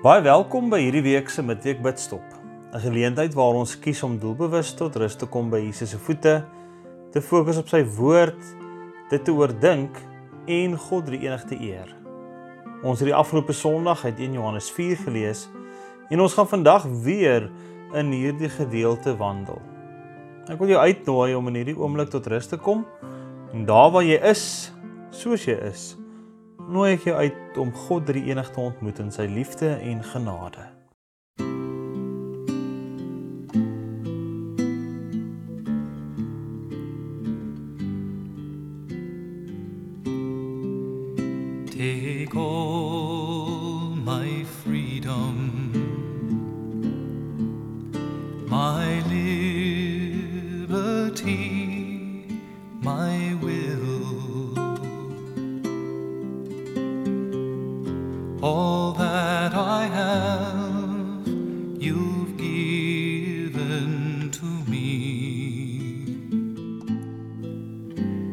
Baie welkom by hierdie week se Midweek Bidstop. 'n Geleentheid waar ons kies om doelbewus tot rus te kom by Jesus se voete, te fokus op sy woord, dit te oordink en God die enigste eer. Ons het die afgelope Sondag uit 1 Johannes 4 gelees en ons gaan vandag weer in hierdie gedeelte wandel. Ek wil jou uitnooi om in hierdie oomblik tot rus te kom en daar waar jy is, soos jy is, nooi ek jou uit om God drie enig te ontmoet in sy liefde en genade. Take all my freedom, that I have, you've given to me.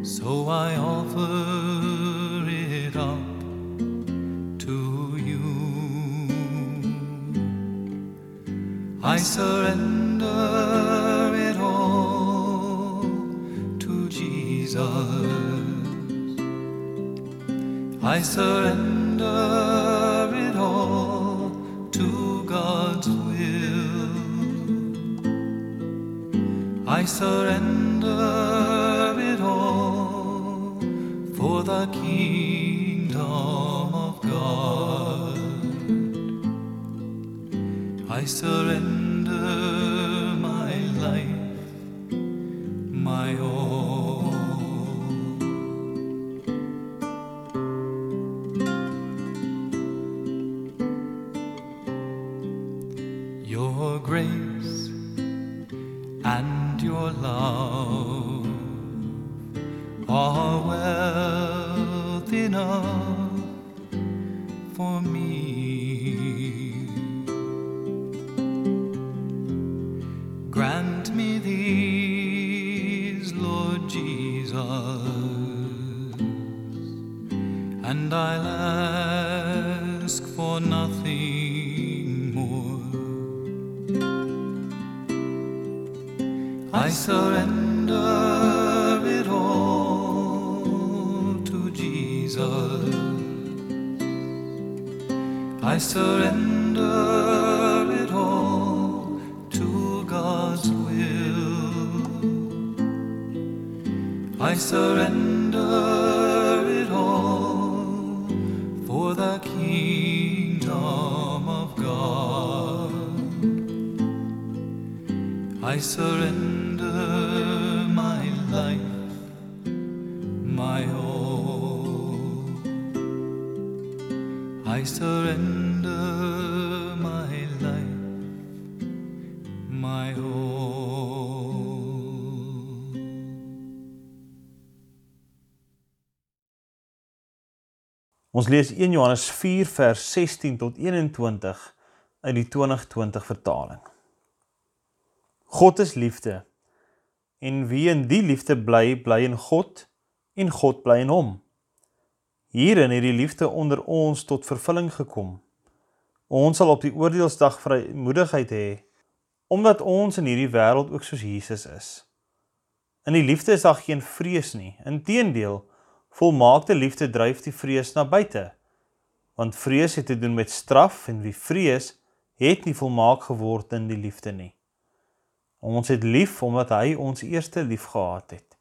So I offer it up to you. I surrender it all to Jesus. I surrender I surrender it all for the kingdom of God. I surrender my life, my all. Are wealth enough for me. Grant me these, Lord Jesus, and I'll ask for nothing more. I surrender Jesus. I surrender it all to God's will. I surrender it all for the kingdom of God. I surrender Ons lees 1 Johannes 4 vers 16 tot 21 uit die 2020 vertaling. God is liefde en wie in die liefde bly, bly in God en God bly in hom. Hierin het die liefde onder ons tot vervulling gekom. Ons sal op die oordeelsdag vrymoedigheid hê omdat ons in hierdie wêreld ook soos Jesus is. In die liefde is daar geen vrees nie. Inteendeel, volmaakte liefde dryf die vrees na buite. Want vrees het te doen met straf en wie vrees, het nie volmaak geword in die liefde nie. Ons het lief omdat hy ons eerste lief gehad het.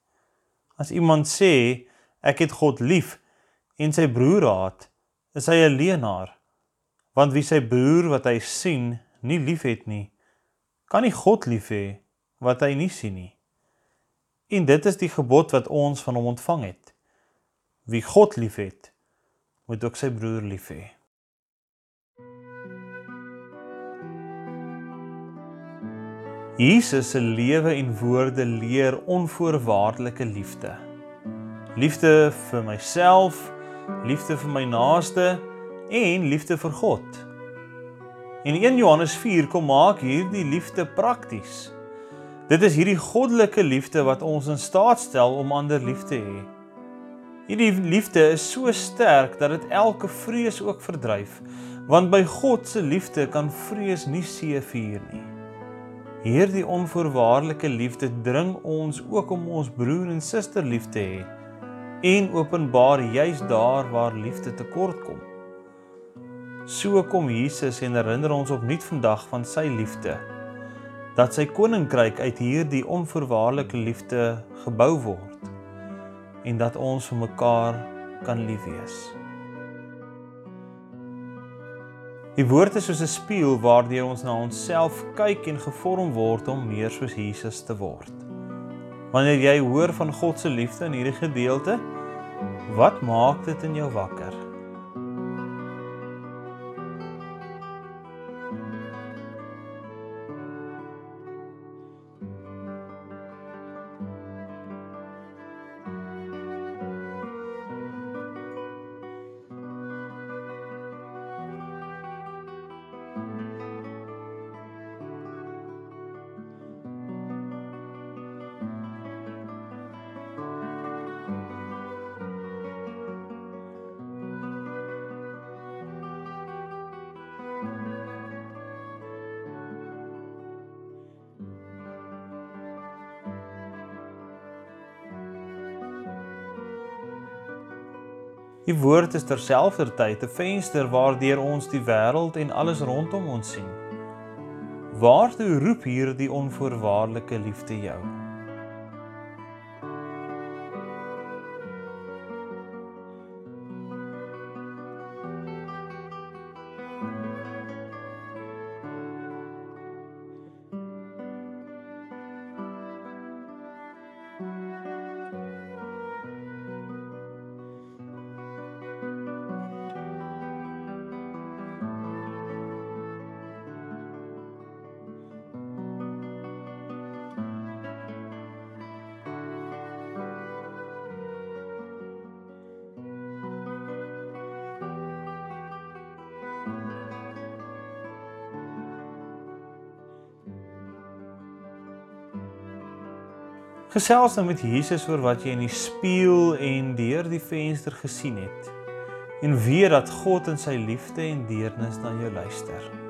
As iemand sê ek het God lief en sy broer haat, is hy 'n leienaar. Want wie sy broer wat hy sien nie liefhet nie, kan nie God lief hê wat hy nie sien nie. En dit is die gebod wat ons van hom ontvang het. Wie God liefhet, moet ook sy broer lief hê. Jesus se lewe en woorde leer onvoorwaardelike liefde. Liefde vir myself, liefde vir my naaste en liefde vir God. En 1 Johannes 4 kom maak hierdie liefde prakties. Dit is hierdie goddelike liefde wat ons in staat stel om ander lief te hê. Hierdie liefde is so sterk dat dit elke vrees ook verdryf, Want by God se liefde kan vrees nie seëvier nie. Hierdie onvoorwaardelike liefde dring ons ook om ons broer en suster lief te hê en openbaar juis daar waar liefde tekort kom. So kom Jesus en herinner ons opnuut vandag van sy liefde dat sy koninkryk uit hierdie onvoorwaardelike liefde gebou word en dat ons vir mekaar kan lief wees. Die woord is soos 'n spieël waardeur ons na onsself kyk en gevorm word om meer soos Jesus te word. Wanneer jy hoor van God se liefde in hierdie gedeelte, wat maak dit in jou wakker? Die woord is terselfdertyd 'n venster waardeur ons die wêreld en alles rondom ons sien. Waartoe roep hierdie onvoorwaardelike liefde jou? Gesels nou met Jesus oor wat jy in die spieël en deur die venster gesien het. En weet dat God in sy liefde en deernis na jou luister.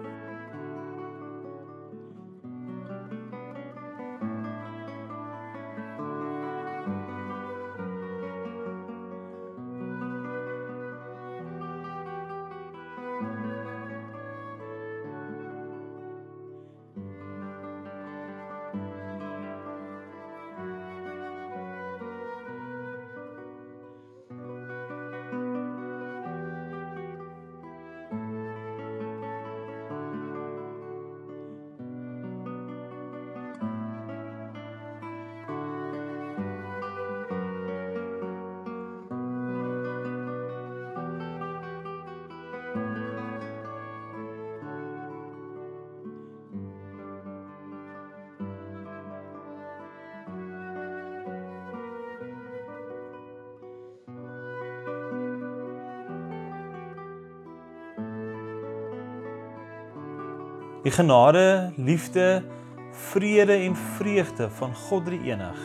Die genade, liefde, vrede en vreugde van God die Enig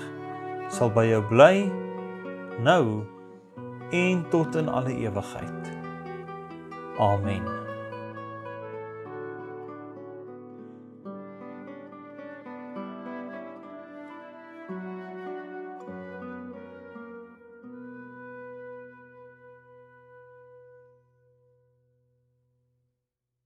sal by jou bly nou en tot in alle ewigheid. Amen.